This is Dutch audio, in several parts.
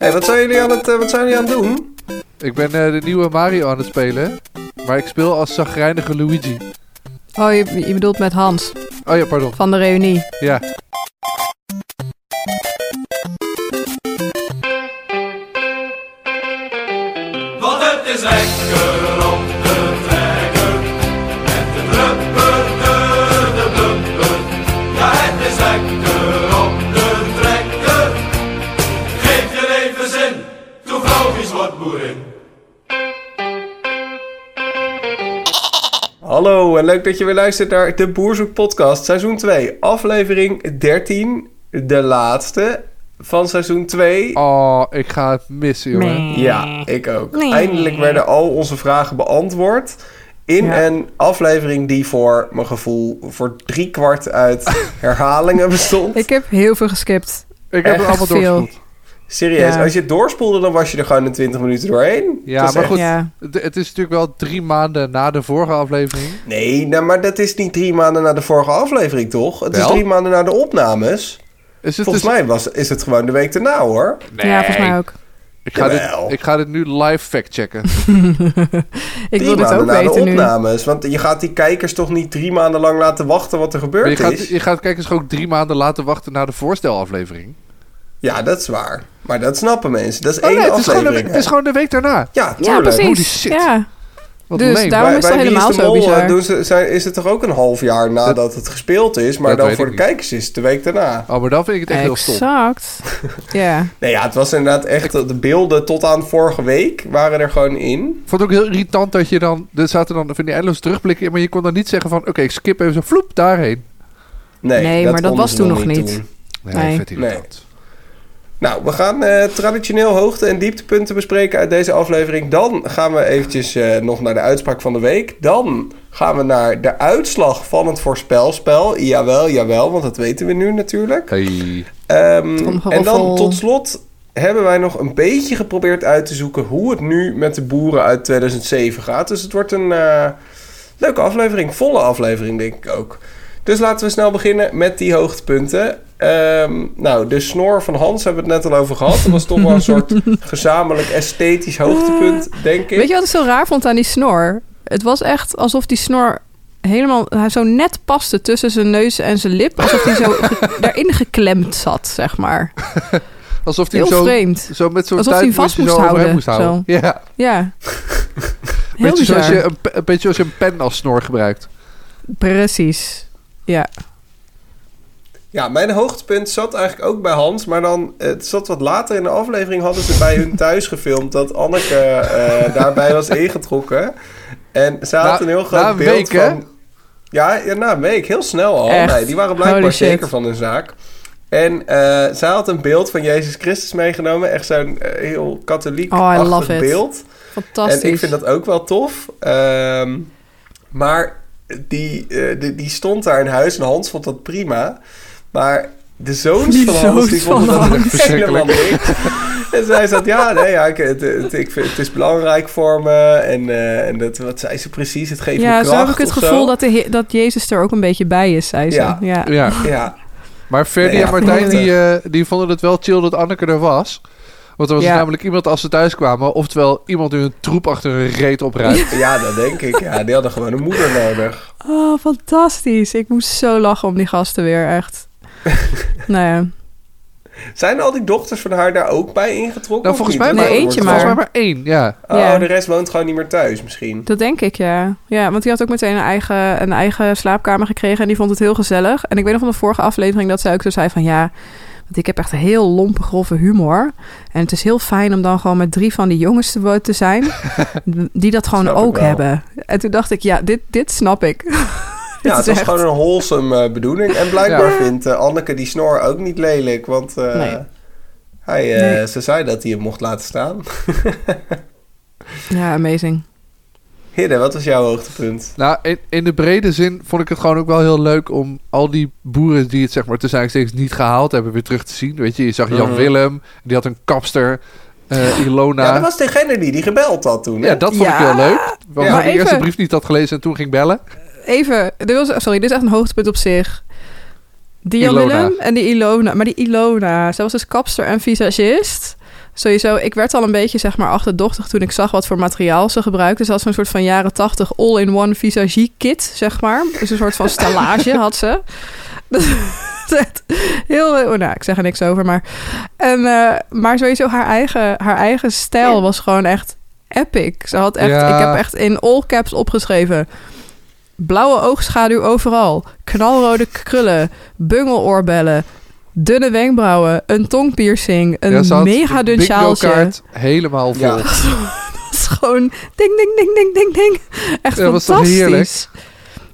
Hey, wat, zijn jullie aan het, eh, wat zijn jullie aan het doen? Ik ben eh, de nieuwe Mario aan het spelen. Maar ik speel als zagrijnige Luigi. Oh, je, je bedoelt met Hans Oh ja, pardon. van de reunie. Ja. Leuk dat je weer luistert naar de Boerzoek podcast, seizoen 2, aflevering 13, de laatste van seizoen 2. Oh, ik ga het missen, jongen. Ja, ik ook. Nee. Eindelijk werden al onze vragen beantwoord in Ja. een aflevering die voor mijn gevoel voor drie kwart uit herhalingen bestond. Ik heb heel veel geskipt. Ik heb Echt het allemaal veel. doorgespoeld. Serieus, Ja. als je het doorspoelde, dan was je er gewoon in 20 minuten doorheen. Ja, maar echt- goed. Ja. Het, is natuurlijk wel drie maanden na de vorige aflevering. Nee, nou, maar dat is niet drie maanden na de vorige aflevering, toch? Het is drie maanden na de opnames. Is het Volgens dus... mij was, is het gewoon de week erna, hoor. ja, volgens mij ook. Ik ga, Jawel. dit, ik ga dit nu live factchecken. Ik drie wil dit ook na de weten nu. opnames. Want je gaat die kijkers toch niet drie maanden lang laten wachten wat er gebeurd je gaat, is? je gaat kijkers ook drie maanden laten wachten naar de voorstelaflevering. Ja, dat is waar. Maar dat snappen mensen. Dat is Oh één nee, het is, gewoon de, aflevering. het is gewoon de week daarna. Ja, Ja, precies. Holy shit. Ja. Wat Dus leem. daarom- is het helemaal is zo Mol, bizar. eh, Doen ze, zijn, is het toch ook een half jaar nadat het gespeeld is, maar Dat dan voor de niet. kijkers is het de week daarna. Oh, maar dan vind ik het echt heel stom. Exact. ja. Nee, ja, het was inderdaad echt, de beelden tot aan vorige week waren er gewoon in. Ik vond het ook heel irritant dat je dan... Er zaten dan van die eindeloos terugblikken in... maar je kon dan niet zeggen van... oké, ik skip even zo vloep daarheen. Nee, Nee, maar dat was toen nog niet. Nee, Nee. vet irritant. Nou, we gaan eh, traditioneel hoogte- en dieptepunten bespreken uit deze aflevering. Dan gaan we eventjes eh, nog naar de uitspraak van de week. Dan gaan we naar de uitslag van het voorspelspel. Jawel, jawel, want dat weten we nu natuurlijk. Hey. Ehm, en dan tot slot hebben wij nog een beetje geprobeerd uit te zoeken hoe het nu met de boeren uit 2007 gaat. Dus het wordt een eh, leuke aflevering, volle aflevering denk ik ook. Dus laten we snel beginnen met die hoogtepunten. Ehm, nou, de snor van Hans hebben we het net al over gehad. Dat was toch wel een soort gezamenlijk esthetisch hoogtepunt, denk ik. Weet je wat ik zo raar vond aan die snor? Het was echt alsof die snor helemaal hij zo net paste tussen zijn neus en zijn lip. Alsof hij zo daarin geklemd zat, zeg maar. Alsof hij Heel zo, vreemd. zo met zo'n Alsof hij vast zo moest overheen houden, moest houden. Ja, Ja. Heel beetje zoals je een, een beetje als je een pen als snor gebruikt. Precies. Ja. Ja, mijn hoogtepunt zat eigenlijk ook bij Hans. Maar dan, het zat wat later in de aflevering, hadden ze bij hun thuis gefilmd dat Anneke eh, daarbij was ingetrokken. En ze had Na- een heel groot beeld week, van... Ja, ja, na een week, heel snel al. Nee, die waren blijkbaar zeker van hun zaak. En eh zij had een beeld van Jezus Christus meegenomen. Echt zo'n eh, heel katholiek Oh, I love it. beeld. Fantastisch. En ik vind dat ook wel tof. Ehm, maar die, eh, die, die stond daar in huis en Hans vond dat prima. Maar de zoons Die van Hans, die vonden van dat Hans. echt helemaal niks. en zij zat, ja, nee, ja, ik, het, het, ik vind, het is belangrijk voor me. En, eh, en dat, wat zei ze precies? Het geeft ja, me zo kracht heb ik het gevoel zo. dat, de, dat Jezus er ook een beetje bij is, zei ze. Ja. Ja. Ja. Ja, Maar Ferdy Nee, en ja, Martijn die, eh, die vonden het wel chill dat Anneke er was. Want er was Ja. namelijk iemand als ze thuis kwamen... oftewel iemand die een troep achter een reet opruimt. ja, dat denk ik. Ja, die hadden gewoon een moeder nodig. Oh, fantastisch. Ik moest zo lachen om die gasten weer, echt. nou ja. Zijn al die dochters van haar daar ook bij ingetrokken? Nou, volgens mij Nee, maar, eentje volgens maar. mij maar één, ja. Oh, Ja. de rest woont gewoon niet meer thuis misschien. Dat denk ik, ja. Ja, want die had ook meteen een eigen, een eigen slaapkamer gekregen en die vond het heel gezellig. En ik weet nog van de vorige aflevering dat zij ook zo zei van ja, want ik heb echt een heel lompe, grove humor. En het is heel fijn om dan gewoon met drie van die jongens te, te zijn, die dat gewoon ook hebben. En toen dacht ik, ja, dit, dit snap ik. Ja, het is echt- gewoon een wholesome eh, bedoeling. En blijkbaar Ja. vindt eh, Anneke die snor ook niet lelijk. Want eh, Nee. hij, Nee. ze zei dat hij hem mocht laten staan. Ja, amazing. Hidde, wat was jouw hoogtepunt? Nou, in, in de brede zin vond ik het gewoon ook wel heel leuk... om al die boeren die het zeg maar tussen steeds niet gehaald hebben... weer terug te zien. Weet je, je zag Jan Mhm. Willem, die had een kapster... eh, Ilona. Ja, dat was degene die die gebeld had toen. hè? Ja, dat vond ik heel leuk. Want Ja. ik de eerste brief niet had gelezen en toen ging bellen. Even, dit was, sorry, dit is echt een hoogtepunt op zich. Die Jan Ilona. Willem en die Ilona. Maar die Ilona, zij was dus kapster en visagist. Sowieso, ik werd al een beetje zeg maar achterdochtig toen ik zag wat voor materiaal ze gebruikten. Ze had zo'n soort van jaren tachtig all-in-one visagie kit, zeg maar. Dus een soort van stellage had ze. Heel, oh, nou, ik zeg er niks over, maar... En, eh, maar sowieso haar eigen, haar eigen stijl was gewoon echt epic. Ze had echt, Ja. ik heb echt in all caps opgeschreven... Blauwe oogschaduw overal. Knalrode krullen. Bungeloorbellen. Dunne wenkbrauwen. Een tongpiercing. Een Ja, mega de dun bingo sjaaltje. kaart helemaal vol. Ja. Dat is gewoon ding, ding, ding, ding, ding, ding. Echt Ja, dat was toch fantastisch. heerlijk?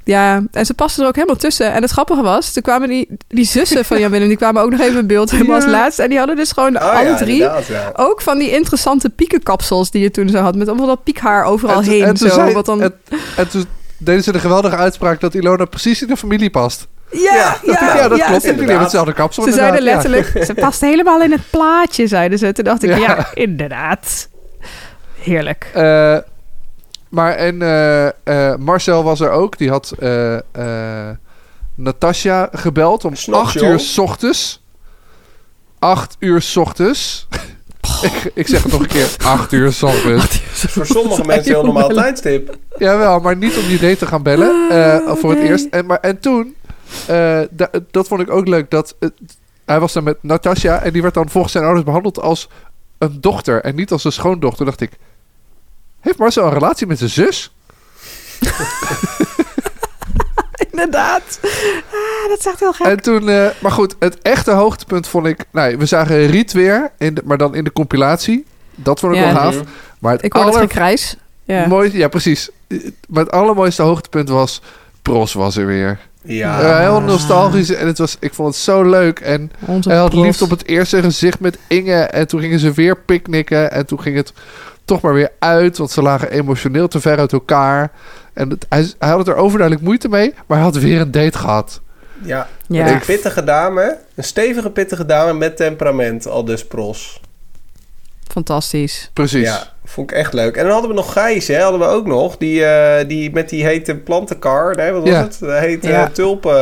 Ja, en ze paste er ook helemaal tussen. En het grappige was, toen kwamen die, die zussen van Jan Willem... die kwamen ook nog even in beeld, helemaal als Ja. laatste. En die hadden dus gewoon Oh, alle ja, drie... ja. ook van die interessante piekenkapsels die je toen zo had... met allemaal dat piekhaar overal En heen. en zo, zei- wat dan... en- En toen deden ze de geweldige uitspraak dat Ilona precies in de familie past. Ja, ja, Ja, Ja, dat ja. klopt. Ze, Jullie hebben hetzelfde kapsel. ze zeiden inderdaad, ja. letterlijk, ze past helemaal in het plaatje, zeiden ze. Toen dacht ik, Ja. ja, inderdaad. Heerlijk. Eh, maar en eh, eh, Marcel was er ook. Die had eh eh Natasja gebeld om Snap 8 je, uur s ochtends. 8 uur s ochtends. ik, ik zeg het nog een keer. 8 uur s ochtends. Voor sommige mensen heel normaal tijdstip. Jawel, maar niet om die date te gaan bellen. eh, voor het eerst. En, maar, en toen, eh, da- dat vond ik ook leuk. Dat, hij was dan met Natasja. En die werd dan volgens zijn ouders behandeld als een dochter. En niet als een schoondochter. dacht ik, heeft Marcel een relatie met zijn zus? Inderdaad. Ah, dat is echt heel gek. En toen, eh, maar goed, het echte hoogtepunt vond ik. Nou, we zagen Riet weer, in de, maar dan in de compilatie. Dat vond ik Ja. wel gaaf. Maar het Ik hoorde het aller- gekrijs. Ja. mooiste, ja, precies. Maar het allermooiste hoogtepunt was. Pros was er weer. Ja. Heel nostalgisch. En het was, ik vond het zo leuk. En Onze hij had Pros. liefde op het eerste gezicht met Inge. En toen gingen ze weer picknicken. En toen ging het toch maar weer uit. Want ze lagen emotioneel te ver uit elkaar. En het- hij, hij had het er overduidelijk moeite mee. Maar hij had weer een date gehad. Ja. Ja. Een pittige dame. Een stevige pittige dame met temperament. Al dus pros. Fantastisch. Precies. Ja, vond ik echt leuk. En dan hadden we nog Gijs, hè, hadden we ook nog. Die, eh, die met die hete plantenkar. Nee, wat was Ja. het? De hete Ja. tulpen.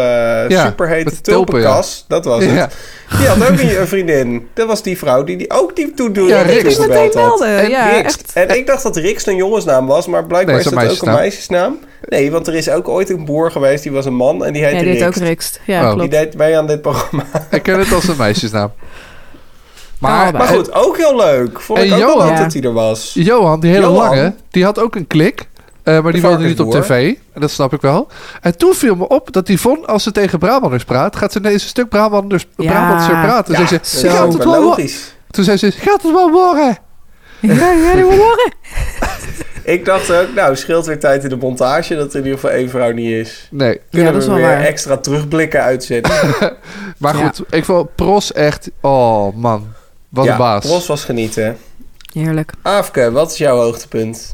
Ja, superhete tulpenkas. Dat was Ja. het. Die had ook een, een vriendin. Dat was die vrouw die, die ook die toen Ja, die Rix. Ik meteen gebeld had. melden. En, Ja, Rix. echt. en ik dacht dat Rix een jongensnaam was, maar blijkbaar Nee, is het dat ook een meisjesnaam. Nee, want er is ook ooit een boer geweest, die was een man en die heette Ja, die ook. Rikst. Ja, Oh. Die klopt. deed mee aan dit programma. Ik ken het als een meisjesnaam. Maar, Maar goed, ook heel leuk. Vond En ik ook wel Johan- leuk dat hij er was. Johan, die hele Johan. lange, die had ook een klik. eh, maar die wilde niet op tv. En dat snap ik wel. En toen viel me op dat Yvonne, als ze tegen Brabanders praat... gaat ze ineens een stuk Brabanders, Ja. Brabantser praten. Ja, zei dat ze, zo. gaat het wel wel logisch. Toen zei ze, gaat het wel worden? Ja, ja. Ik dacht ook, nou, scheelt weer tijd in de montage dat er in ieder geval één vrouw niet is. Nee. Kunnen dat is we wel weer waar. extra terugblikken uitzetten. Maar Ja. goed, ik vond Pros echt... Oh man, wat ja, een baas. Ros was genieten. Heerlijk. Aafke, wat is jouw hoogtepunt?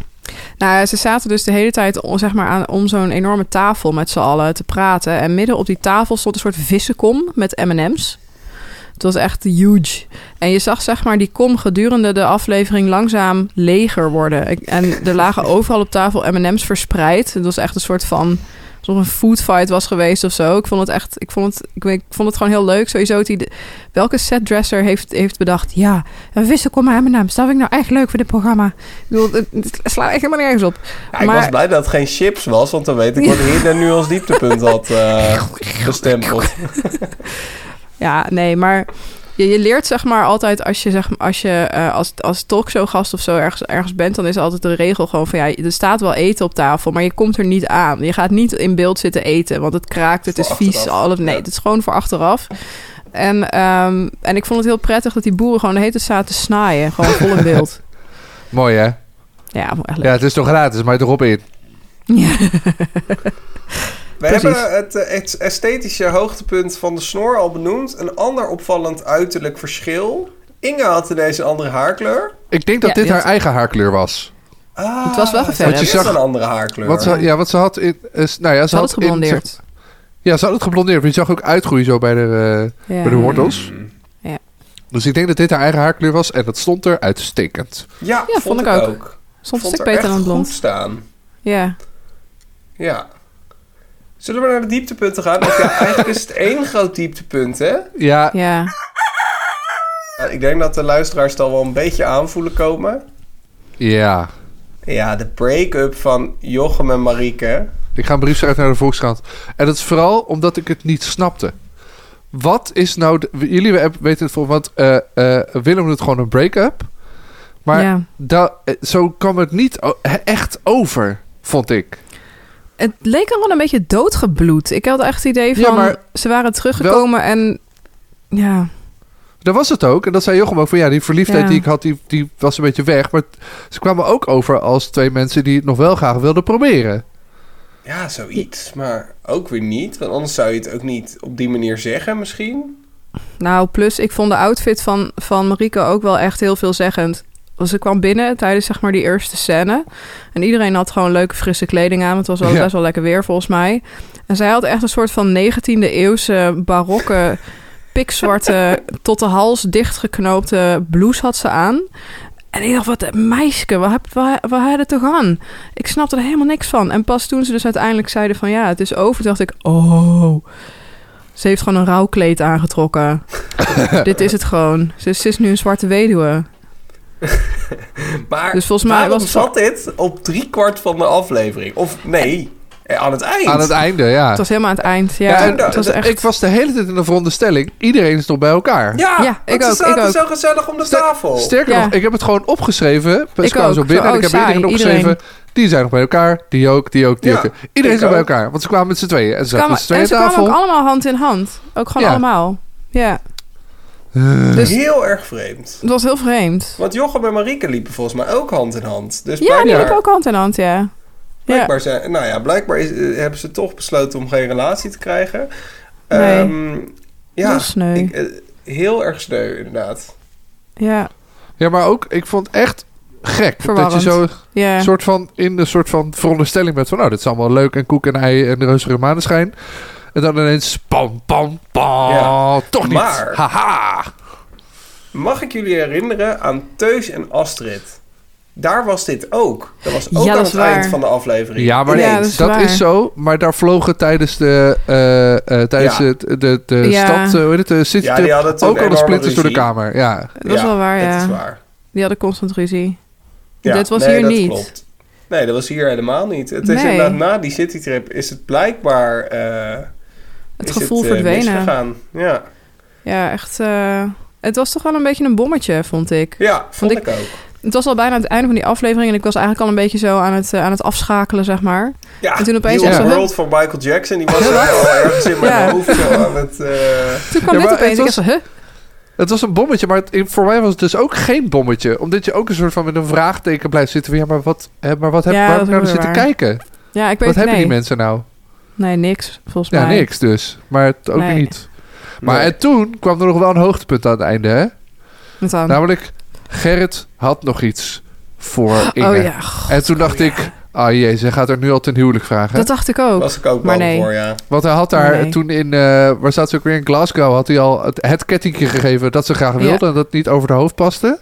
Nou, ze zaten dus de hele tijd om, zeg maar, aan, om zo'n enorme tafel met z'n allen te praten. En midden op die tafel stond een soort vissenkom met M&M's. Het was echt huge. En je zag zeg maar die kom gedurende de aflevering langzaam leger worden. En er lagen overal op tafel M&M's verspreid. Het was echt een soort van... alsof een foodfight was geweest of zo. Ik vond het echt... Ik vond het, ik, weet- ik vond het gewoon heel leuk. Sowieso idee- Welke setdresser heeft, heeft bedacht... Ja, een vissenkom met M&M's. Dat vind ik nou echt leuk voor dit programma. Ik bedoel, het, het slaat echt helemaal nergens op. Ja, ik Maar- was blij dat het geen chips was, want dan weet ik wat Hidden nu als dieptepunt had bestempeld. Ja, nee, maar je, je leert zeg maar altijd als je, zeg, maar, als, je eh, als, als talkshowgast of zo ergens, ergens bent, dan is altijd de regel gewoon van ja, er staat wel eten op tafel, maar je komt er niet aan. Je gaat niet in beeld zitten eten, want het kraakt, het is vies. Alles, nee, ja. het is gewoon voor achteraf. En, ehm, en ik vond het heel prettig dat die boeren gewoon de hele zaten te snaaien. Gewoon vol in beeld. Mooi hè? Ja, echt Ja, leuk. het is toch gratis, maar erop in. Ja. We Precies. hebben het, eh, het esthetische hoogtepunt van de snor al benoemd. Een ander opvallend uiterlijk verschil. Inge had ineens een andere haarkleur. Ik denk dat Ja, dit haar eigen haarkleur was. Ah, Het was wel ze geverfd. je zag- een andere haarkleur. Wat ze, ja, wat ze had... In, is, nou ja, ze, Ze had het in- geblondeerd. ja, ze had het geblondeerd. Want je zag ook uitgroeien zo bij de, eh, Ja. bij de wortels. Mm. Dus ik denk dat dit haar eigen haarkleur was. En dat stond er uitstekend. Ja, Ja, vond, ik ook. Soms een Vond stuk er beter dan blond. goed staan. Ja. Ja. Zullen we naar de dieptepunten gaan? Of ja, eigenlijk is het één groot dieptepunt, hè? Ja, Ja. Ik denk dat de luisteraars het al wel een beetje aanvoelen komen. Ja. Ja, de break-up van Jochem en Marieke. Ik ga een brief schrijven naar de Volkskrant. En dat is vooral omdat ik het niet snapte. Wat is nou... De, jullie weten het voor... Want eh, eh, Willem doet gewoon een break-up. Maar Ja. da- eh, zo kwam het niet echt over, vond ik. Het leek wel een beetje doodgebloed. Ik had echt het idee Ja, van... maar- ze waren teruggekomen en... Ja, Dat was het ook. En dat zei Jochem ook van ja, die verliefdheid Ja. die ik had, die, die was een beetje weg. Maar ze kwamen ook over als twee mensen die het nog wel graag wilden proberen. Ja, zoiets. Maar ook weer niet. Want anders zou je het ook niet op die manier zeggen misschien. nou plus ik vond de outfit van, van Marike ook wel echt heel veelzeggend. Ze kwam binnen tijdens zeg maar die eerste scène. En iedereen had gewoon leuke frisse kleding aan. want Het was wel Ja. best wel lekker weer volgens mij. En zij had echt een soort van 19e eeuwse barokke pikzwarte tot de hals dichtgeknoopte blouse had ze aan. En ik dacht, wat meisje, waar, heb- waar, het toch aan? Ik snapte er helemaal niks van. En pas toen ze dus uiteindelijk zeiden van ja, het is over, dacht ik, oh, ze heeft gewoon een rouwkleed aangetrokken. Dit is het gewoon. Ze ze is nu een zwarte weduwe. Maar Dus volgens mij was het- zat dit op driekwart van de aflevering? Of nee, eh, aan het eind. Aan het einde, ja. Het was helemaal aan het eind. Ja, Ja, en het was echt... Ik was de hele tijd in de veronderstelling, iedereen is nog bij elkaar. Ja, Ja, ik ze ook, zaten ik ook. zo gezellig om de Ster- tafel. Sterker Ja. nog, ik heb het gewoon opgeschreven. Ik kwam zo binnen Zo, en ik heb oh, iedereen saai, opgeschreven. iedereen. Die zijn nog bij elkaar, die ook, die ook, die Ja, ook. Iedereen is nog bij elkaar, want ze kwamen met z'n tweeën. En ze kwamen, met z'n tweeën en ze kwamen ook allemaal hand in hand. Ook gewoon Ja. allemaal. Ja, Eh, dus- Heel erg vreemd. het was heel vreemd. Want Jochem en Marieke liepen volgens mij ook hand in hand. Dus Ja, die liepen ook hand in hand, ja. Ja, blijkbaar, zijn, nou ja, blijkbaar is, eh, hebben ze toch besloten om geen relatie te krijgen. Nee. Ehm, ja, heel sneu. ik, eh, heel erg sneu inderdaad. ja, Ja, maar ook, ik vond het echt gek. Verwarrend. Dat je zo ja. soort van in de soort van veronderstelling bent van... nou, dit is allemaal leuk en koek en ei en reuzige maneschijn. En dan ineens pam, pam, pam. Ja. Toch niet. Maar- Haha. Mag ik jullie herinneren aan Teus en Astrid? Daar was dit ook. Dat was ook Ja, aan dat het is eind van de aflevering. Ja, maar Ja, dat is dat is zo. Maar daar vlogen tijdens de, eh, eh, tijdens Ja. de, de Ja. stad, eh, hoe heet het, de city Ja, trip, die hadden toen ook al de enorme splinters door de kamer. Ja. Dat is wel waar, Dat ja. is waar. Die hadden constant ruzie. Ja, Dit was nee, hier dat niet. Klopt. Nee, dat was hier helemaal niet. Het is Nee. inderdaad na die citytrip is het blijkbaar... Het is gevoel eh, verdwenen. misgegaan. Ja, Ja, echt... eh, het was toch wel een beetje een bommetje, vond ik. ja vond ik, ook. Het was al bijna het einde van die aflevering... en ik was eigenlijk al een beetje zo aan het, eh, aan het afschakelen, zeg maar. Ja, En toen opeens zo, World van Michael Jackson. Die was al ergens in mijn Ja. hoofd zo aan het... eh, Toen kwam Ja, dit opeens. het Ik was- dacht zo, huh? Het was een bommetje, maar het- voor mij was het dus ook geen bommetje. Omdat je ook een soort van met een vraagteken blijft zitten. van, Ja, maar wat, hè, maar wat heb, Ja, waar heb dat ik nou naar zitten waar. kijken? Ja, ik weet Wat het hebben nee. die mensen nou? Nee, niks, volgens Ja, mij. niks dus. Maar het ook Nee. niet. Maar nee. en toen kwam er nog wel een hoogtepunt aan het einde, hè? Wat dan? Namelijk, Gerrit had nog iets voor Inge. oh ja, god, En toen dacht ja. ik, ah jee, ze gaat er nu al ten huwelijk vragen. Dat dacht ik ook. was ik ook Maar bang nee. voor, ja. Want hij had daar Nee. toen in, eh, waar staat ze ook weer in Glasgow, had hij al het, het kettingje gegeven dat ze graag wilde en dat het niet over de hoofd paste.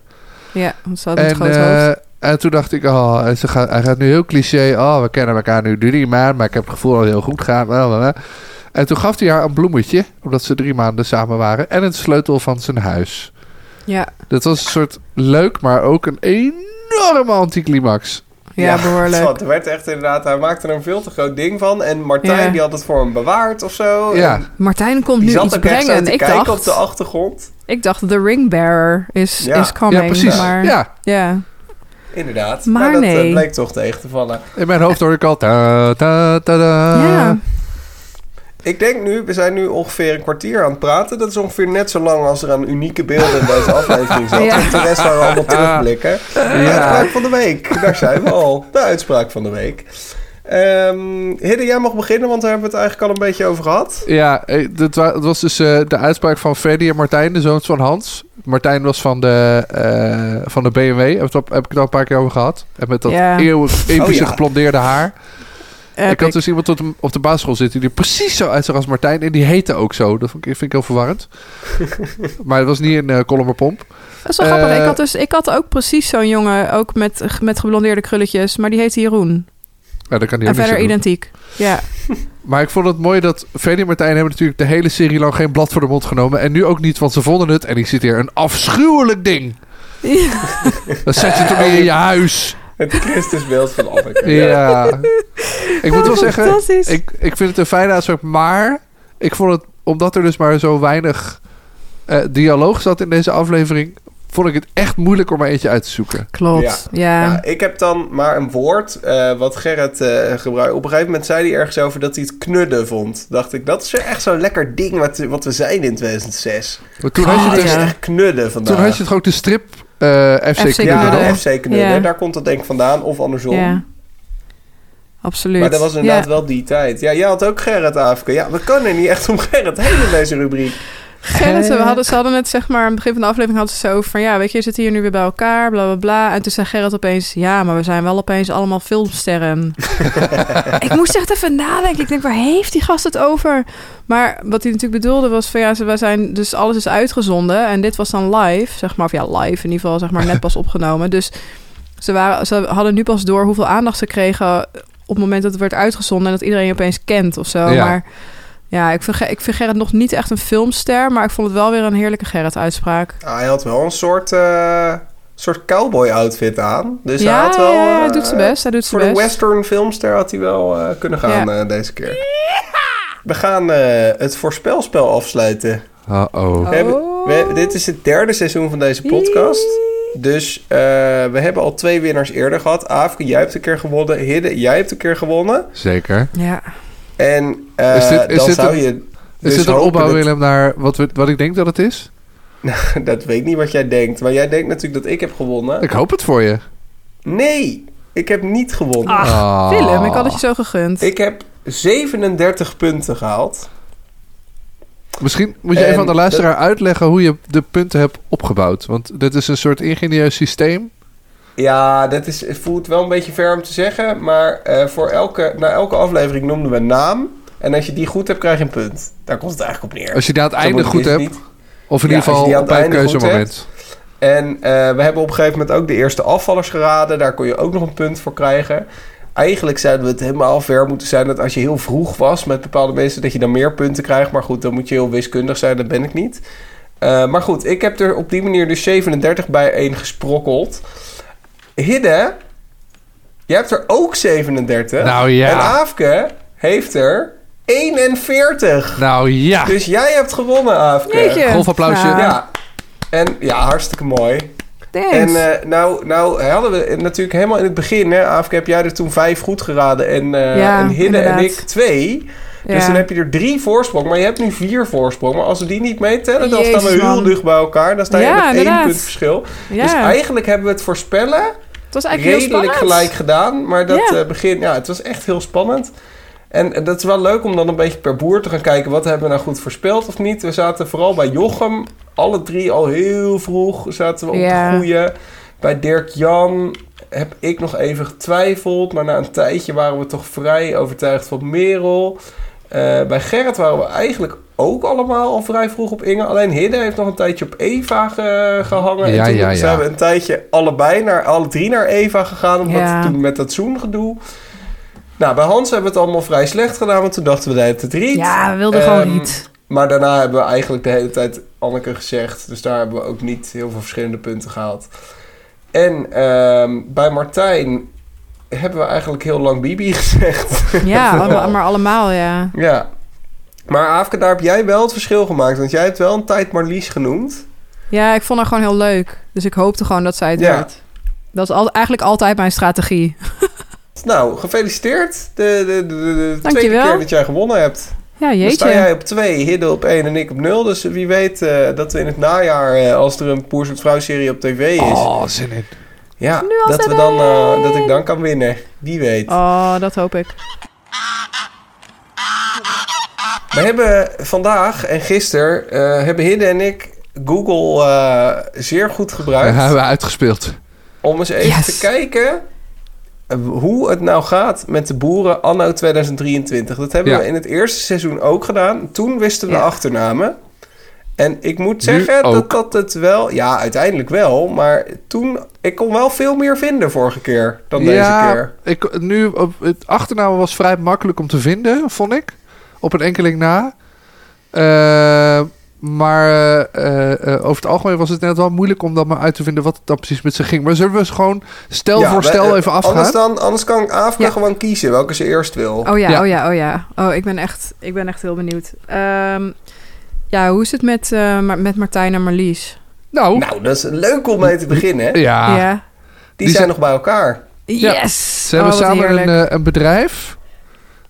Ja, want ze had een En, groot eh, hoofd. En toen dacht ik, oh, en ze gaat, hij gaat nu heel cliché. Oh, we kennen elkaar nu drie maanden, maar ik heb het gevoel dat het heel goed gaat. En toen gaf hij haar een bloemetje, omdat ze drie maanden samen waren, en een sleutel van zijn huis. Ja, Dat was een soort leuk, maar ook een enorme anticlimax. ja, behoorlijk. Het werd echt inderdaad... Hij maakte er een veel te groot ding van. En Martijn, Ja. die had het voor hem bewaard of zo. Ja. En Martijn komt nu iets brengen. Ik kijken dacht, op de achtergrond. ik dacht, de ringbearer is, Ja. is coming. ja, precies. Maar, Ja, ja. Inderdaad. Maar dat eh, nee. bleek toch tegen te vallen. in mijn hoofd hoor ik al... Ta, ta, ta. Ja. Ik denk nu, we zijn nu ongeveer een kwartier aan het praten. Dat is ongeveer net zo lang als er aan unieke beelden in deze aflevering zat. Ja. De rest we allemaal terugblikken. De uitspraak van de week. Daar zijn we al. De uitspraak van de week. Ehm Hidde, jij mag beginnen, want daar hebben we het eigenlijk al een beetje over gehad. Ja, eh, dat was dus eh, de uitspraak van Freddy en Martijn, de zoons van Hans. Martijn was van de, eh, van de BMW, heb, heb ik het al een paar keer over gehad. En met dat Ja. eeuwig epische Oh, ja. geblondeerde haar. Ik had dus iemand op de, op de basisschool zitten die er precies zo uitzag als Martijn. En die heette ook zo. Dat vond ik, vind ik heel verwarrend. maar het was niet een uh, Pomp. Dat is wel grappig. Ik had, dus, ik had ook precies zo'n jongen, ook met, met geblondeerde krulletjes, maar die heette Jeroen. Ja, dat kan hij En verder doen. identiek. Ja. Maar ik vond het mooi dat Freddy en Martijn hebben natuurlijk de hele serie lang geen blad voor de mond genomen. En nu ook niet, want ze vonden het. En ik zit hier een afschuwelijk ding. Dan zet je het weer in je huis. Het Christusbeeld van Anneke. Ja. Ik moet wel zeggen, ik, ik vind het een fijne aspect. Maar ik vond het, omdat er dus maar zo weinig eh, dialoog zat in deze aflevering... vond ik het echt moeilijk om er eentje uit te zoeken. Klopt. Ja. Ja, ik heb dan maar een woord eh, wat Gerrit eh gebruikt. Op een gegeven moment zei hij ergens over dat hij het knudden vond. Dacht ik, dat is echt zo'n lekker ding wat, wat we zijn in 2006. Maar toen, had je Het dus, ja. echt knudden vandaag. toen had je het ook de strip eh, FC, FC Knudden. ja. FC knudden. Daar komt het denk ik vandaan. Of andersom. ja. Absoluut. Maar dat was inderdaad wel die tijd. Ja, jij had ook Gerrit Afke. Ja, we kunnen niet echt om Gerrit heen in deze rubriek. Gerrit, we hadden, ze hadden het zeg maar, aan het begin van de aflevering hadden ze zo over van ja, weet je, je zit hier nu weer bij elkaar, bla bla bla. En toen zei Gerrit opeens, ja, maar we zijn wel opeens allemaal filmsterren. ik moest echt even nadenken. Ik denk, waar heeft die gast het over? Maar wat hij natuurlijk bedoelde was van ja, ze, wij zijn, dus alles is uitgezonden en dit was dan live, zeg maar, of ja, live in ieder geval, zeg maar, net pas opgenomen. Dus ze, waren, ze hadden nu pas door hoeveel aandacht ze kregen op het moment dat het werd uitgezonden en dat iedereen je opeens kent of zo. Ja. Maar ja, ik vind, ik vind Gerrit nog niet echt een filmster, maar ik vond het wel weer een heerlijke Gerrit-uitspraak. Ah, hij had wel een soort, eh, soort cowboy outfit aan. Dus hij had wel... ja, hij eh, doet zijn best. Hij doet Voor zijn de best. western filmster had hij wel eh, kunnen gaan eh, deze keer. We gaan eh, het voorspelspel afsluiten. Uh-oh. We hebben, we, dit is het derde seizoen van deze podcast. Dus eh, we hebben al twee winnaars eerder gehad. Afke, jij hebt een keer gewonnen. Hidde, jij hebt een keer gewonnen. Zeker. Ja. En eh, Is dit- is dan dit zou een- je... Is dus dit een hopen opbouw, dat- Willem, naar wat, we, wat ik denk dat het is? Dat weet ik niet wat jij denkt. Maar jij denkt natuurlijk dat ik heb gewonnen. Ik hoop het voor je. Nee, ik heb niet gewonnen. Ach, Ah. Willem, ik had het je zo gegund. Ik heb 37 punten gehaald. Misschien moet je En even aan de luisteraar uitleggen hoe je de punten hebt opgebouwd. Want dit is een soort ingenieus systeem. Ja, dat is, het voelt wel een beetje ver om te zeggen. Maar eh, voor elke, na elke aflevering noemden we een naam. En als je die goed hebt, krijg je een punt. Daar komt het eigenlijk op neer. Als je die aan het einde goed hebt. niet. Of in Ja, ieder geval bij goed keuzemoment. En eh, we hebben op een gegeven moment ook de eerste afvallers geraden. Daar kon je ook nog een punt voor krijgen. Eigenlijk zouden we het helemaal ver moeten zijn dat als je heel vroeg was met bepaalde mensen, dat je dan meer punten krijgt. Maar goed, dan moet je heel wiskundig zijn, dat ben ik niet. Eh, maar goed, ik heb er op die manier dus 37 bij 1 gesprokkeld. Hidde, jij hebt er ook 37. Nou ja. En Aafke heeft er 41. Nou ja. Dus jij hebt gewonnen, Aafke. Jeetje. Golfapplausje. Ja. Ja. En ja, hartstikke mooi. Thanks. En eh, nou, nou hadden we natuurlijk helemaal in het begin, hè, Afke, heb jij er toen vijf goed geraden en, eh Ja, en Hidde en ik twee. Dus Ja. dan heb je er drie voorsprong, maar je hebt nu vier voorsprong. Maar als we die niet meetellen, dan staan we heel man. dicht bij elkaar. Dan sta je Ja, met één punt verschil. ja. Dus eigenlijk hebben we het voorspellen het was eigenlijk heel redelijk spannend. gelijk gedaan. Maar dat Ja. eh, begin, ja, het was echt heel spannend. En dat is wel leuk om dan een beetje per boer te gaan kijken... wat hebben we nou goed voorspeld of niet. We zaten vooral bij Jochem, alle drie al heel vroeg... zaten we op Ja. de goede. Bij Dirk-Jan heb ik nog even getwijfeld... maar na een tijdje waren we toch vrij overtuigd van Merel... Eh, bij Gerrit waren we eigenlijk ook allemaal al vrij vroeg op Inge. Alleen Hidde heeft nog een tijdje op Eva ge- gehangen. Ja, en toen ja, ja. zijn we een tijdje allebei naar alle drie naar Eva gegaan. Omdat Ja. toen met dat zoengedoe. Nou, bij Hans hebben we het allemaal vrij slecht gedaan. Want toen dachten we dat het riet. Ja, we wilden gewoon Ehm, niet. Maar daarna hebben we eigenlijk de hele tijd Anneke gezegd. Dus daar hebben we ook niet heel veel verschillende punten gehaald. En ehm, bij Martijn hebben we eigenlijk heel lang Bibi gezegd. Ja, maar allemaal, ja. Ja. Maar Aafke, daar heb jij wel het verschil gemaakt. Want jij hebt wel een tijd Marlies genoemd. Ja, ik vond haar gewoon heel leuk. Dus ik hoopte gewoon dat zij het Ja. werd. Dat is al, eigenlijk altijd mijn strategie. Nou, gefeliciteerd. De, de, de, de, de tweede Dankjewel. keer dat jij gewonnen hebt. Ja, Dan sta jeetje. jij op 2, Hidde op 1 en ik op 0. Dus wie weet eh, dat we in het najaar, eh, als er een Poers met Vrouw serie op tv is... Oh, zin in. ja, dat, we dan, eh, dat ik dan kan winnen. Wie weet. Oh, dat hoop ik. We hebben vandaag en gisteren eh, hebben Hidde en ik Google eh, zeer goed Dat gebruikt. hebben we uitgespeeld. Om eens even Yes. te kijken eh, hoe het nou gaat met de boeren anno 2023. Dat hebben Ja. we in het eerste seizoen ook gedaan. Toen wisten we de achternamen. En ik moet zeggen dat dat het wel... Ja, uiteindelijk wel. Maar toen... Ik kon wel veel meer vinden vorige keer dan deze keer. Ik, nu, op, het achternaam was vrij makkelijk om te vinden, vond ik. Op een enkeling na. Eh, maar eh, eh, over het algemeen was het net wel moeilijk om dan maar uit te vinden wat het dan precies met ze ging. Maar zullen we eens gewoon stel Ja, voor stel even Anders, afgaan? dan, anders kan Afrika Ja. gewoon kiezen welke ze eerst wil. Oh ja, Ja. oh ja, oh ja. Oh, ik ben echt, ik ben echt heel benieuwd. Ehm, ja, hoe is het met, eh, met Martijn en Marlies? Nou, Nou, dat is leuk om mee te beginnen. hè? ja. ja. Die, Die zijn nog bij elkaar. Ja. Yes! Ze hebben Oh, samen een, een bedrijf.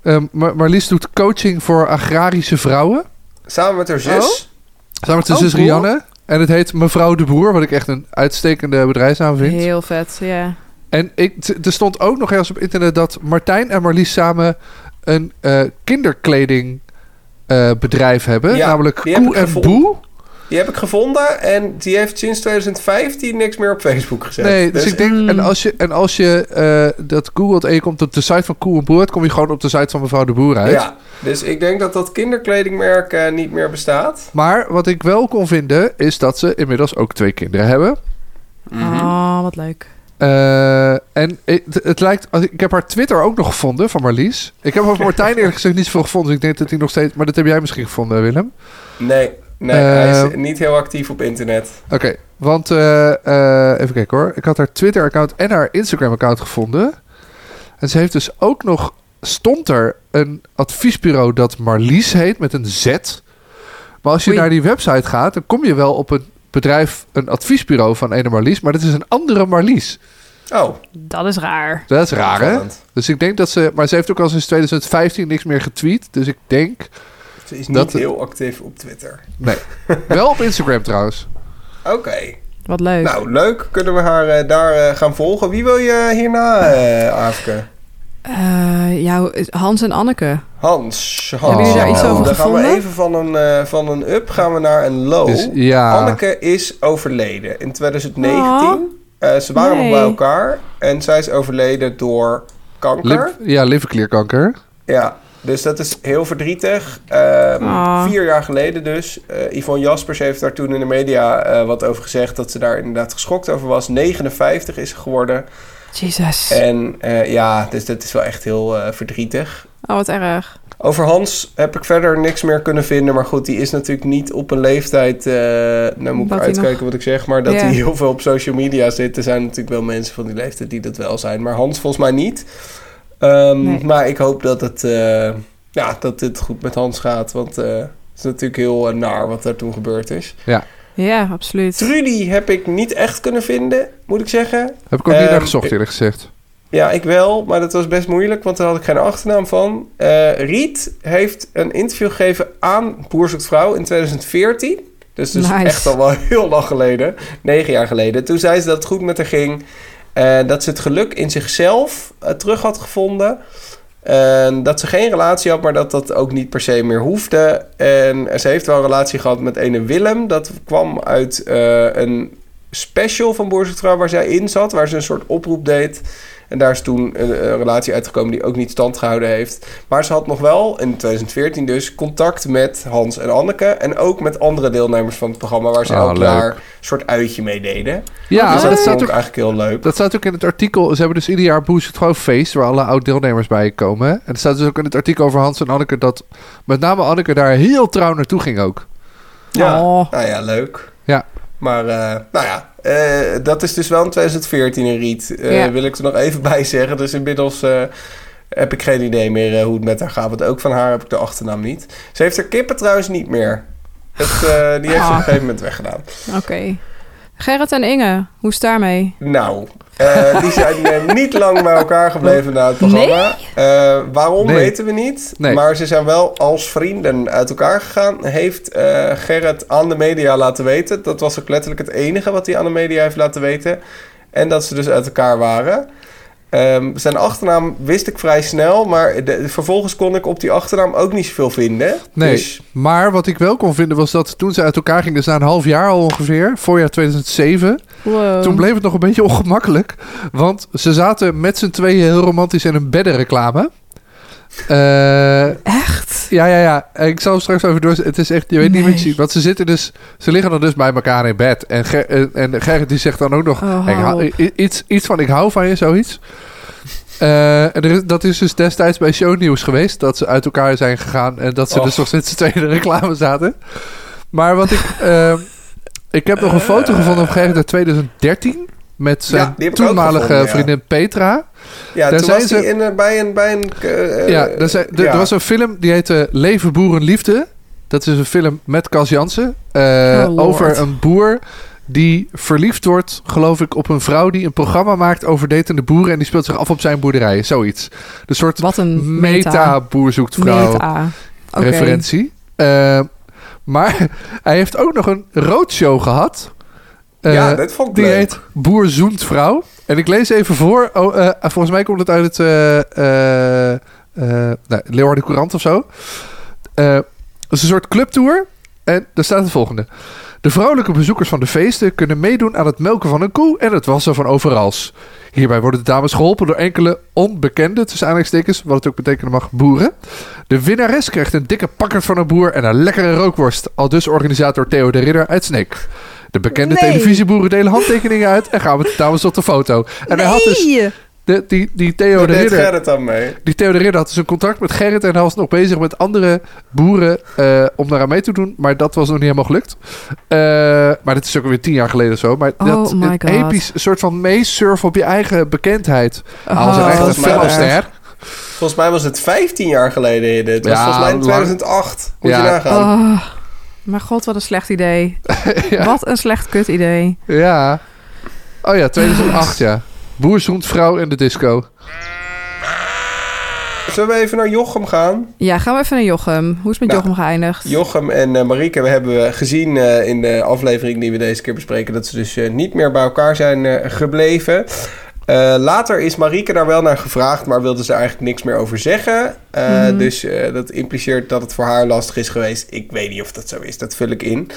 Ehm, Mar- Marlies doet coaching voor agrarische vrouwen. Samen met haar zus. Samen met zijn Oh, zus cool. Rianne. En het heet Mevrouw de Boer, wat ik echt een uitstekende bedrijfsnaam vind. Heel vet, ja. En ik, er stond ook nog ergens op internet dat Martijn en Marlies samen een eh, kinderkleding eh, bedrijf hebben. Ja, namelijk Koe en. Boe. Die heb ik gevonden en die heeft sinds 2015 niks meer op Facebook gezet. Nee, dus, ik denk, en als je, en als je eh, dat googelt en je komt op de site van Koe en Boer, kom je gewoon op de site van mevrouw de Boer uit. Ja, dus ik denk dat dat kinderkledingmerk eh, niet meer bestaat. Maar wat ik wel kon vinden, is dat ze inmiddels ook twee kinderen hebben. Oh, wat leuk. Eh, en het, het lijkt... als Ik heb haar Twitter ook nog gevonden van Marlies. Ik heb over Martijn eerlijk gezegd niet zoveel gevonden. Dus ik denk dat hij nog steeds... Maar dat heb jij misschien gevonden, Willem. Nee, nee hij is niet heel actief op internet. Oké, want... eh, eh, even kijken hoor. Ik had haar Twitter-account en haar Instagram-account gevonden. En ze heeft dus ook nog... Stond er een adviesbureau dat Marlies heet met een Z. Maar als je Oei. naar die website gaat... dan kom je wel op een bedrijf... een adviesbureau van ene Marlies. Maar dat is een andere Marlies. Oh, Dat is raar. Dat is raar, hè? Dus ik denk dat ze... Maar ze heeft ook al sinds 2015 niks meer getweet. Dus ik denk... Ze is niet Dat- heel actief op Twitter. Nee. Wel op Instagram trouwens. Oké. Wat leuk. Nou, leuk. Kunnen we haar eh, daar eh, gaan volgen. Wie wil je hierna, eh Aafke? Eh, ja, Hans en Anneke. Hans. Hans. Hebben jullie daar iets over Dan gaan we gevonden? even van een, eh, van een up gaan we naar een low. Dus, ja. Anneke is overleden in 2019. Oh. Eh, ze waren Nee. nog bij elkaar. En zij is overleden door kanker. Lip, ja, liverklierkanker. Ja, dus dat is heel verdrietig. Ehm, Ah. Vier jaar geleden dus. Eh Yvonne Jaspers heeft daar toen in de media eh, wat over gezegd... dat ze daar inderdaad geschokt over was. 59 is ze geworden. Jesus. En eh, ja, dus dat is wel echt heel verdrietig. Oh, wat erg. Over Hans heb ik verder niks meer kunnen vinden. Maar goed, die is natuurlijk niet op een leeftijd... eh nou moet ik Dat uitkijken nog- wat ik zeg... maar dat hij heel veel op social media zit. Er zijn natuurlijk wel mensen van die leeftijd die dat wel zijn. Maar Hans volgens mij niet. Ehm, Nee. Maar ik hoop dat het, eh, ja, dat het goed met Hans gaat. Want eh, het is natuurlijk heel eh, naar wat er toen gebeurd is. Ja, absoluut. Trudy heb ik niet echt kunnen vinden, moet ik zeggen. Heb ik ook niet Ehm, naar gezocht eerlijk gezegd. Ja, ik wel, maar dat was best moeilijk, want daar had ik geen achternaam van. Eh, Riet heeft een interview gegeven aan Boer Zoekt Vrouw in 2014. Dus dus Nice. echt al wel heel lang geleden. Negen jaar geleden. Toen zei ze dat het goed met haar ging. En dat ze het geluk in zichzelf eh, terug had gevonden. En dat ze geen relatie had, maar dat dat ook niet per se meer hoefde. En ze heeft wel een relatie gehad met ene Willem. Dat kwam uit eh, een special van Boer Zoekt Vrouw waar zij in zat. Waar ze een soort oproep deed. En daar is toen een, een relatie uitgekomen die ook niet stand gehouden heeft. Maar ze had nog wel, in 2014 dus, contact met Hans en Anneke. En ook met andere deelnemers van het programma... waar ze Ah, elk leuk. jaar een soort uitje mee deden. Ja, dus dat, dat staat ik ook, eigenlijk heel leuk. dat staat ook in het artikel. Ze hebben dus ieder jaar Boost het gewoon feest... waar alle oud-deelnemers bij komen. En er staat dus ook in het artikel over Hans en Anneke... dat met name Anneke daar heel trouw naartoe ging ook. Ja, Oh. nou ja, leuk. Ja. Maar, eh, nou ja, eh, dat is dus wel in 2014 een riet. Ja. Wil ik er nog even bij zeggen. Dus inmiddels eh, heb ik geen idee meer hoe het met haar gaat. Want ook van haar heb ik de achternaam niet. Ze heeft haar kippen trouwens niet meer. Het, die heeft ze op Ah. een gegeven moment weggedaan. Oké. Gerrit en Inge, hoe is het daarmee? Nou, eh, die zijn eh, niet lang bij elkaar gebleven na het programma. Eh, waarom Nee. weten we niet. Nee. Maar ze zijn wel als vrienden uit elkaar gegaan. Heeft eh, Gerrit aan de media laten weten. Dat was ook letterlijk het enige wat hij aan de media heeft laten weten. En dat ze dus uit elkaar waren. Ehm, zijn achternaam wist ik vrij snel. Maar de- vervolgens kon ik op die achternaam ook niet zoveel vinden. Nee, Dus maar wat ik wel kon vinden was dat toen ze uit elkaar gingen... dus na een half jaar al ongeveer, voorjaar 2007... Wow. Toen bleef het nog een beetje ongemakkelijk. Want ze zaten met z'n tweeën heel romantisch in een beddenreclame. Eh, Echt? Ja, ja, ja. Ik zal straks even door. Het is echt, je weet niet wat je ziet. Want ze zitten dus, ze liggen dan dus bij elkaar in bed. En, Ger, en, Gerrit die zegt dan ook nog, Oh, hou- iets, iets van ik hou van je, zoiets. Eh, en er is, dat is dus destijds bij shownieuws geweest. Dat ze uit elkaar zijn gegaan. En dat ze dus nog steeds z'n tweede reclame zaten. Maar wat ik... eh, ik heb nog een foto gevonden van Gerrit uit 2013. Met zijn Ja, toenmalige gevonden, ja. vriendin Petra. Ja, Daar toen zijn was ze- hij in, eh, bij een... Bij een eh, Ja, er, zijn, er, ja. er was een film die heette Leven, Boeren, Liefde. Dat is een film met Cas Jansen. eh, Oh, over een boer die verliefd wordt, geloof ik, op een vrouw die een programma maakt over datende boeren. En die speelt zich af op zijn boerderij. Zoiets. De soort Wat een meta. meta-boer zoekt vrouw Meta. Oké. referentie. Eh, maar hij heeft ook nog een roadshow gehad. Eh, ja, dat vond ik die leuk. heet Boer zoent vrouw. En ik lees even voor. Oh, eh, volgens mij komt het uit het eh eh, eh, nou, Leeuwarden Courant of zo. Eh, het is een soort clubtour. En daar staat het volgende. De vrouwelijke bezoekers van de feesten kunnen meedoen aan het melken van een koe en het wassen van overals. Hierbij worden de dames geholpen door enkele onbekende, tussen aanhalingstekens, wat het ook betekenen mag, boeren. De winnares krijgt een dikke pakkert van een boer en een lekkere rookworst. Al dus organisator Theo de Ridder uit Sneek. De bekende Nee. televisieboeren delen handtekeningen uit en gaan met de dames op de foto. En hij had dus! De, die, die Theo de Ridder... Gerrit dan mee. Die Theo de Ridder had dus een contract met Gerrit en hij was nog bezig met andere boeren eh, om daaraan mee te doen. Maar dat was nog niet helemaal gelukt. Eh, maar dit is ook weer tien jaar geleden of zo. Maar Oh dat een God. episch soort van meesurfen op je eigen bekendheid. Als een Oh, echte volgens mij was filmster. Volgens mij was het 15 jaar geleden. Dit was Ja, volgens mij in lang. 2008. Moet Ja. je nagaan. Oh, maar god, wat een slecht idee. Ja. Wat een slecht kut idee. Ja. Oh ja, 2008 ja. Boer zoent vrouw in de disco. Zullen we even naar Jochem gaan? Ja, gaan we even naar Jochem. Hoe is het met Nou, Jochem geëindigd? Jochem en eh Marieke we hebben gezien eh, in de aflevering die we deze keer bespreken... dat ze dus eh, niet meer bij elkaar zijn eh, gebleven. Eh, later is Marieke daar wel naar gevraagd... maar wilde ze eigenlijk niks meer over zeggen. Eh, Mhm. Dus eh, dat impliceert dat het voor haar lastig is geweest. Ik weet niet of dat zo is, dat vul ik in.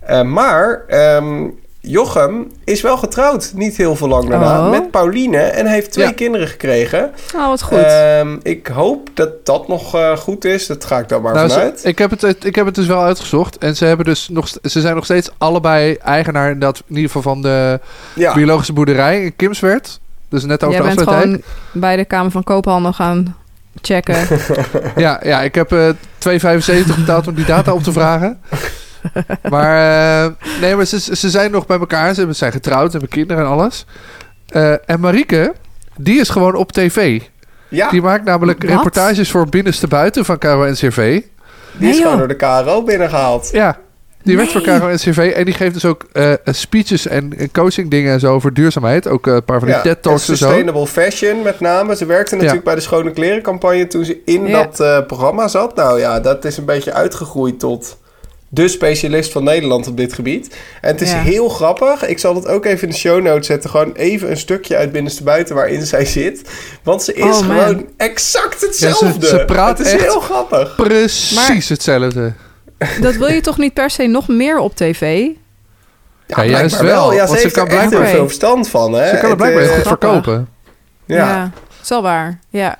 Eh, maar ehm, Jochem is wel getrouwd, niet heel veel lang daarna... Oh. met Pauline en heeft twee Ja. kinderen gekregen... Oh, wat goed. Ehm, ik hoop dat dat nog eh, goed is. Dat ga ik dan maar Nou, ze- vanuit. ik, heb het, ik heb het dus wel uitgezocht. En ze, hebben dus nog, ze zijn nog steeds allebei eigenaar in, dat, in ieder geval van de ja. biologische boerderij in Kimswerd. Dus net over Jij de bent gewoon bij de Kamer van Koophandel gaan checken. Ja, ja, ik heb eh 2,75 betaald om die data op te vragen. Maar eh, nee, maar ze, ze zijn nog bij elkaar. Ze hebben- zijn getrouwd, hebben kinderen en alles. Eh, en Marieke, die is gewoon op tv. ja, Die maakt namelijk Wat? reportages voor Binnenste Buiten van KRO NCRV. die is Nee, gewoon joh. door de KRO binnengehaald. Ja, die werkt voor NCRV. En die geeft dus ook eh, speeches en, en coaching dingen en zo over duurzaamheid. Ook een paar van die Ja, TED Talks en zo. Sustainable Fashion met name. Ze werkte natuurlijk bij de Schone Kleren campagne toen ze in Ja. dat eh, programma zat. Nou ja, dat is een beetje uitgegroeid tot de specialist van Nederland op dit gebied. En het is Ja. heel grappig. Ik zal het ook even in de show notes zetten. Gewoon even een stukje uit Binnenste Buiten waarin zij zit. Want ze is Oh, gewoon exact hetzelfde. ze praat het is echt- heel grappig. Precies Maar- hetzelfde. dat wil je toch niet per se nog meer op tv? Ja, Ja, juist wel, Ja, want ze ze kan er blijkbaar- heel veel verstand van. Hè? Ze kan het Het, blijkbaar heel eh, goed verkopen. Ja. dat is wel waar. Ja.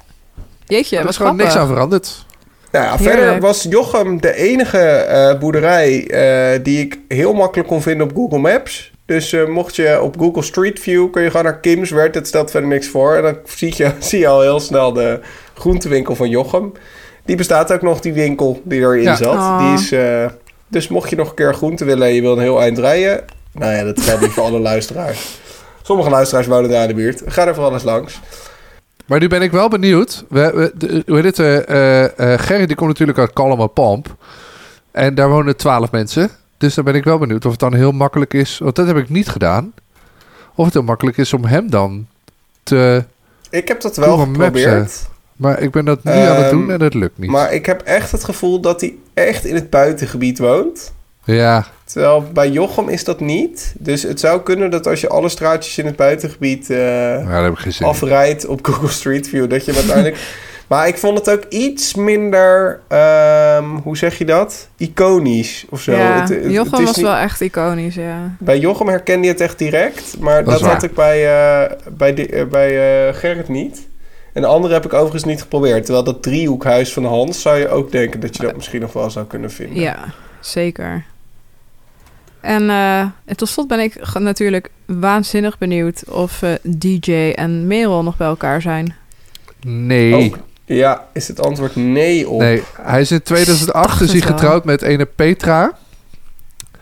Jeetje, er wat is gewoon niks aan veranderd. Nou ja, Heerlijk. verder was Jochem de enige eh, boerderij eh, die ik heel makkelijk kon vinden op Google Maps. Dus eh, mocht je op Google Street View kun je gewoon naar Kimswerd. Het stelt verder niks voor. En dan zie je, zie je al heel snel de groentewinkel van Jochem. Die bestaat ook nog, die winkel die erin Ja. zat. Oh. Die is, eh, dus mocht je nog een keer groente willen en je wil een heel eind rijden. Nou ja, dat geldt niet voor alle luisteraars. Sommige luisteraars wonen daar in de buurt. Ga er vooral eens langs. Maar nu ben ik wel benieuwd. We, we, de, hoe heet het? eh eh, eh, Gerrit die komt natuurlijk uit Kalmer Pomp. En daar wonen twaalf mensen. Dus dan ben ik wel benieuwd of het dan heel makkelijk is. Want dat heb ik niet gedaan. Of het heel makkelijk is om hem dan te... Ik heb dat wel geprobeerd. Maar ik ben dat nu aan het Ehm, doen en dat lukt niet. Maar ik heb echt het gevoel dat hij echt in het buitengebied woont. Ja, Terwijl bij Jochem is dat niet. Dus het zou kunnen dat als je alle straatjes in het buitengebied eh, afrijdt op Google Street View, dat je uiteindelijk. maar ik vond het ook iets minder, ehm, hoe zeg je dat? Iconisch of zo. Ja, Het- het- het Jochem is was niet- wel echt iconisch, ja. Bij Jochem herkende je het echt direct, maar Dat had ik bij, eh, bij, bij eh, Gerrit niet. En de andere heb ik overigens niet geprobeerd. Terwijl dat driehoekhuis van Hans zou je ook denken dat je dat misschien nog wel zou kunnen vinden. Ja, zeker. En, eh, en tot slot ben ik natuurlijk waanzinnig benieuwd of eh, DJ en Merel nog bij elkaar zijn. Nee. Ook, ja, is het antwoord nee op. Nee, hij is in 2008 dacht is hij getrouwd met ene Petra.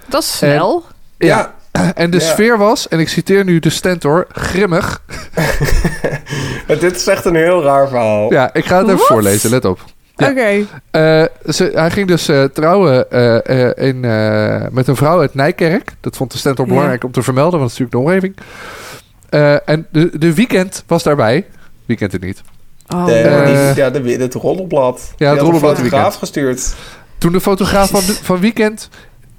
Dat is snel. Ja, En de Ja. sfeer was, en ik citeer nu de stentor, grimmig. dit is echt een heel raar verhaal. Ja, ik ga het even voorlezen, let op. Ja. Oké. Eh, hij ging dus eh, trouwen eh, eh, in, eh, met een vrouw uit Nijkerk. Dat vond de stentor Ja. belangrijk om te vermelden, want het is natuurlijk de omgeving. Eh, en de, de weekend was daarbij. Wie kent het niet? Oh, De, ja, de, het roddelblad. Die had roddelblad een fotograaf weekend. gestuurd. Toen de fotograaf van, van Weekend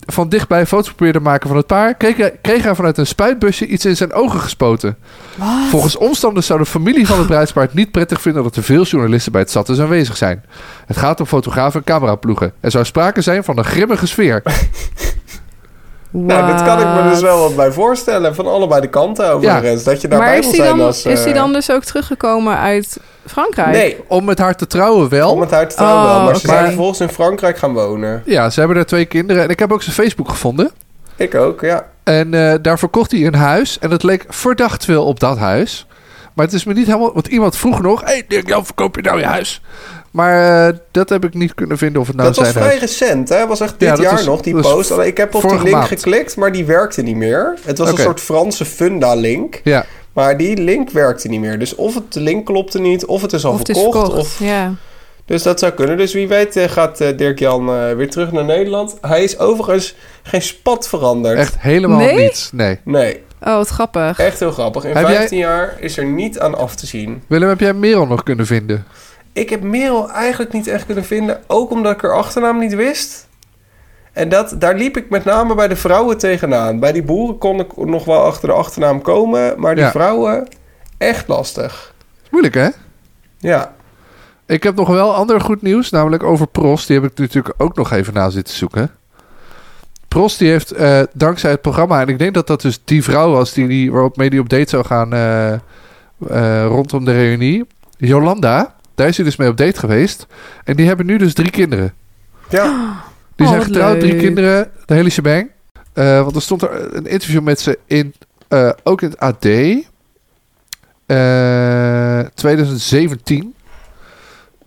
van dichtbij foto's probeerde maken van het paar... Kreeg hij, kreeg hij vanuit een spuitbusje iets in zijn ogen gespoten. Volgens omstanders zou de familie van het bruidspaar het niet prettig vinden... dat er veel journalisten bij het zatten aanwezig zijn. Het gaat om fotografen en cameraploegen. Er zou sprake zijn van een grimmige sfeer. Nou, dit kan ik me dus wel wat bij voorstellen. Van allebei de kanten overigens. Dat je daarbij wil hij, zijn dan, als... is hij eh, dan dus ook teruggekomen uit Frankrijk? Nee, Om met haar te trouwen wel. om het uit te trouwen Oh, wel. Maar ze zijn vervolgens in Frankrijk gaan wonen. Ja, ze hebben daar twee kinderen. En ik heb ook zijn Facebook gevonden. Ik ook, ja. En eh, daar verkocht hij een huis. En het leek verdacht veel op dat huis. Maar het is me niet helemaal... Want iemand vroeg nog... Hé, hey, Dirk, Jan, verkoop je nou je huis? Maar eh, dat heb ik niet kunnen vinden of het nou dat was zijn vrij recent, hè? was echt dit Ja, jaar nog, die post. Ik heb op die link maand. geklikt, maar die werkte niet meer. Het was een soort Franse funda-link. Ja, Maar die link werkte niet meer. Dus of het, de link klopte niet, of het is al Of het is verkocht. Of, Ja. dus dat zou kunnen. Dus wie weet eh, gaat eh, Dirk-Jan weer terug naar Nederland. Hij is overigens geen spat veranderd. echt helemaal Nee? niets. Nee. Nee, Oh, wat grappig. echt heel grappig. In Heb jij- 15 jaar is er niet aan af te zien. Willem, heb jij Merel nog kunnen vinden? Ik heb Merel eigenlijk niet echt kunnen vinden. Ook omdat ik haar achternaam niet wist. En dat, daar liep ik met name bij de vrouwen tegenaan. Bij die boeren kon ik nog wel achter de achternaam komen. Maar die Ja. vrouwen, echt lastig. Moeilijk, hè? Ja, Ik heb nog wel ander goed nieuws, namelijk over Prost. Die heb ik natuurlijk ook nog even na zitten zoeken. Prost die heeft eh, dankzij het programma, en ik denk dat dat dus die vrouw was die, die waarop mee die op date zou gaan eh, eh, rondom de reunie. Jolanda, daar is hij dus mee op date geweest. En die hebben nu dus drie kinderen. ja. Die Oh, zijn getrouwd, drie kinderen, de hele shebang. Eh, want er stond er een interview met ze in, eh, ook in het AD. Eh, 2017.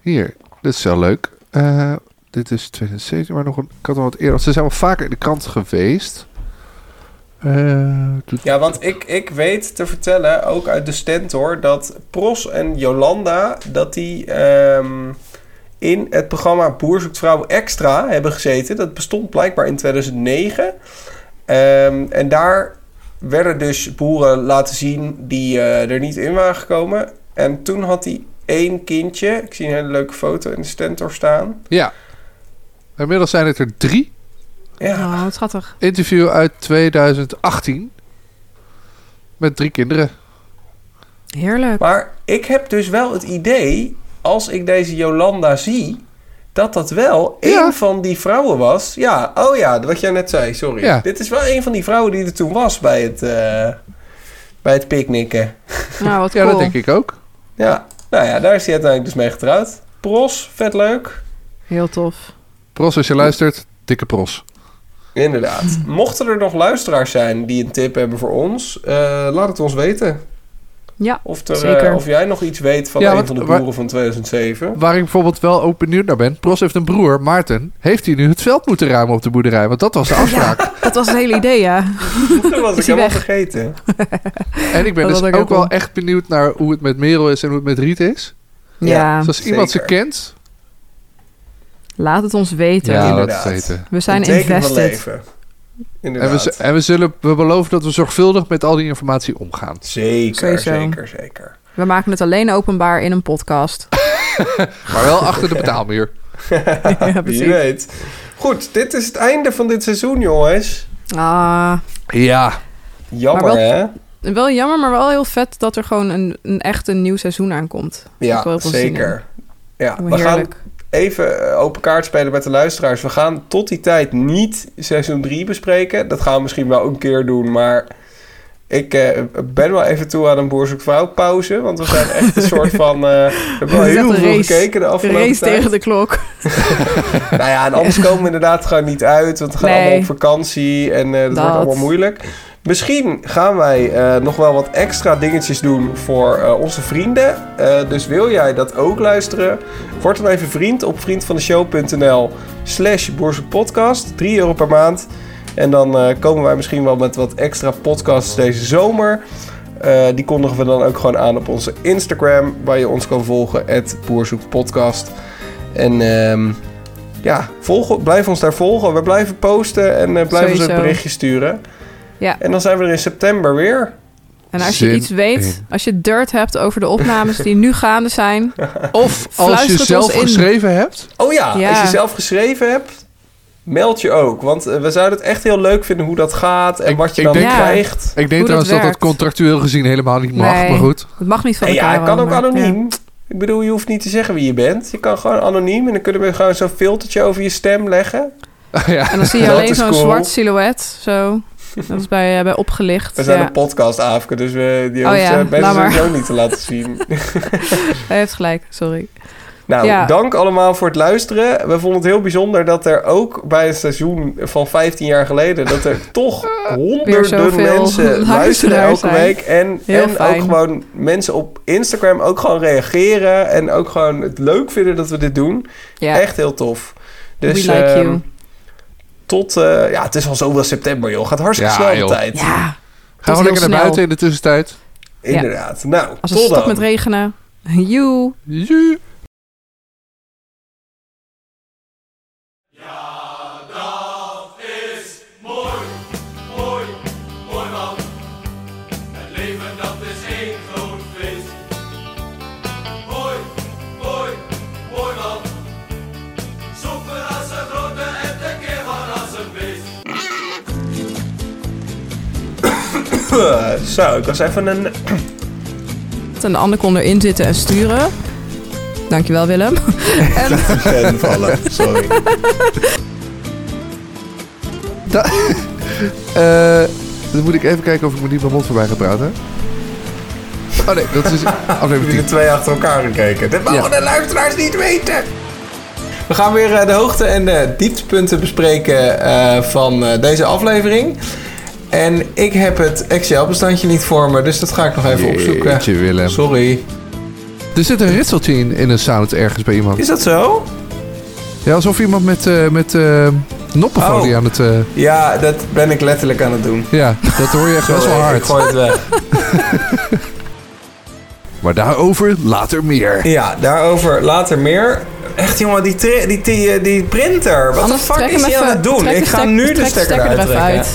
Hier, dit is wel leuk. Eh, dit is 2017, maar nog een, ik had al wat eerder. Ze zijn wel vaker in de krant geweest. Eh, Ja, want ik, ik weet te vertellen, ook uit de Stentor, dat Pros en Jolanda, dat die ehm, in het programma Boer zoekt vrouw extra hebben gezeten. Dat bestond blijkbaar in 2009. Ehm, en daar werden dus boeren laten zien die eh, er niet in waren gekomen. En toen had hij één kindje, ik zie een hele leuke foto in de Stentor staan. ja. Inmiddels zijn het er drie. Ja, Oh, wat schattig. Interview uit 2018. Met drie kinderen. Heerlijk. Maar ik heb dus wel het idee, als ik deze Jolanda zie, dat dat wel Ja. een van die vrouwen was. Ja, oh ja, wat jij net zei, sorry. Ja. Dit is wel een van die vrouwen die er toen was bij het, eh, bij het picknicken. Nou, wat Ja, dat denk ik ook. Ja, nou ja, daar is hij uiteindelijk dus mee getrouwd. Pros, vet leuk. Heel tof. Pros, als je luistert, dikke pros. Inderdaad. Mochten er nog luisteraars zijn die een tip hebben voor ons, eh, laat het ons weten. Ja, Of, er, Zeker. eh, of jij nog iets weet van Ja, een want van de waar- boeren van 2007. Waar ik bijvoorbeeld wel ook benieuwd naar ben. Pros heeft een broer, Maarten. Heeft hij nu het veld moeten ruimen op de boerderij? Want dat was de afspraak. dat was het hele idee, ja. Dat was ik helemaal weg? vergeten. En ik ben Dat dus ook ook wel echt benieuwd naar hoe het met Merel is en hoe het met Riet is. Ja, Dus als iemand ze kent, laat het ons weten. ja, laat inderdaad. het weten. We zijn invested. En we, en we, zullen, we beloven dat we zorgvuldig met al die informatie omgaan. Zeker, Sowieso. zeker, zeker. We maken het alleen openbaar in een podcast. Maar wel achter de betaalmuur. ja, Wie weet. Goed, dit is het einde van dit seizoen, jongens. Ah, Ja, Jammer, wel- hè? wel jammer, maar wel heel vet dat er gewoon een, een echt een nieuw seizoen aankomt. Ik Ja, zeker. Ja, we gaan. Even eh, open kaart spelen met de luisteraars. We gaan tot die tijd niet seizoen 3 bespreken. Dat gaan we misschien wel een keer doen, maar Ik eh, ben wel even toe aan een Boer zoekt vrouw pauze. Want we zijn echt een soort van... eh, we hebben wel heel veel race. gekeken de afgelopen Race tijd. tegen de klok. Nou ja, en anders komen we inderdaad gewoon niet uit. Want we gaan Nee. allemaal op vakantie en eh, dat, Dat. wordt allemaal moeilijk. Misschien gaan wij eh, nog wel wat extra dingetjes doen voor eh, onze vrienden. Eh, dus wil jij dat ook luisteren? Word dan even vriend op vriendvandeshow.nl slash boerzoekpodcast. 3 euro per maand. En dan komen wij misschien wel met wat extra podcasts deze zomer. Die kondigen we dan ook gewoon aan op onze Instagram, waar je ons kan volgen, boerzoekpodcast. En ehm, ja, volg, blijf ons daar volgen. We blijven posten en blijf ons Sowieso. een berichtje sturen. Ja. En dan zijn we er in september weer. En als je Zin iets weet, in. als je dirt hebt over de opnames die nu gaande zijn, Of als je zelf geschreven hebt. Oh ja, Ja. als je zelf geschreven hebt, meld je ook. Want eh, we zouden het echt heel leuk vinden hoe dat gaat en Ik- wat je ik dan denk- Ja. krijgt. Ik denk trouwens dat dat contractueel gezien helemaal niet mag. Nee. Maar goed. het mag niet van En ja, elkaar. het kan ook anoniem. Ik bedoel, je hoeft niet te zeggen wie je bent. Je kan gewoon anoniem en dan kunnen we gewoon zo'n filtertje over je stem leggen. ja. En dan zie je alleen zo'n cool. zwart silhouet. Zo. Dat is bij, eh, bij opgelicht. We zijn ja. een podcast, Aafke, dus we, die Oh hoeft ja, eh, mensen sowieso niet te laten zien. Hij heeft gelijk, sorry. Nou, Ja. dank allemaal voor het luisteren. We vonden het heel bijzonder dat er ook bij een seizoen van 15 jaar geleden... dat er toch honderden mensen luisteren elke zijn. week. En, Heel en ook gewoon mensen op Instagram ook gewoon reageren... en ook gewoon het leuk vinden dat we dit doen. Ja, Echt heel tof. Dus we like ehm, you. Tot... eh, ja, het is al zoveel september, joh. Gaat hartstikke Ja, snel de joh. tijd. Ja, Gaan we heel lekker naar snel. buiten in de tussentijd. Inderdaad. Nou, als het tot stopt dan. met regenen. Joe. Joe. Eh, Zo, ik was even een... En de ander kon erin zitten en sturen. Dankjewel, Willem. en pen vallen. Sorry. Eh, dan moet ik even kijken of ik me niet mijn mond voorbij ga praten. Oh nee, dat is aflevering Hebben 10. jullie twee achter elkaar gekeken? Dat mogen Ja. de luisteraars niet weten. We gaan weer eh, de hoogte- en de dieptepunten bespreken eh, van eh, deze aflevering. En ik heb het Excel-bestandje niet voor me, dus dat ga ik nog even opzoeken. Jeetje, Willem. Sorry. Er zit een ritseltje in, in een sound ergens bij iemand. Is dat zo? Ja, alsof iemand met, eh met eh noppenfolie Oh. aan het... eh, Ja, dat ben ik letterlijk aan het doen. ja, dat hoor je echt best wel Sorry, hard. Ik gooi het weg. Maar daarover later meer. Ja, daarover later meer. Echt jongen, die, die, die, die printer. Wat de fuck is hij aan het doen? Ik ga nu de stekker er eruit trekken. uit.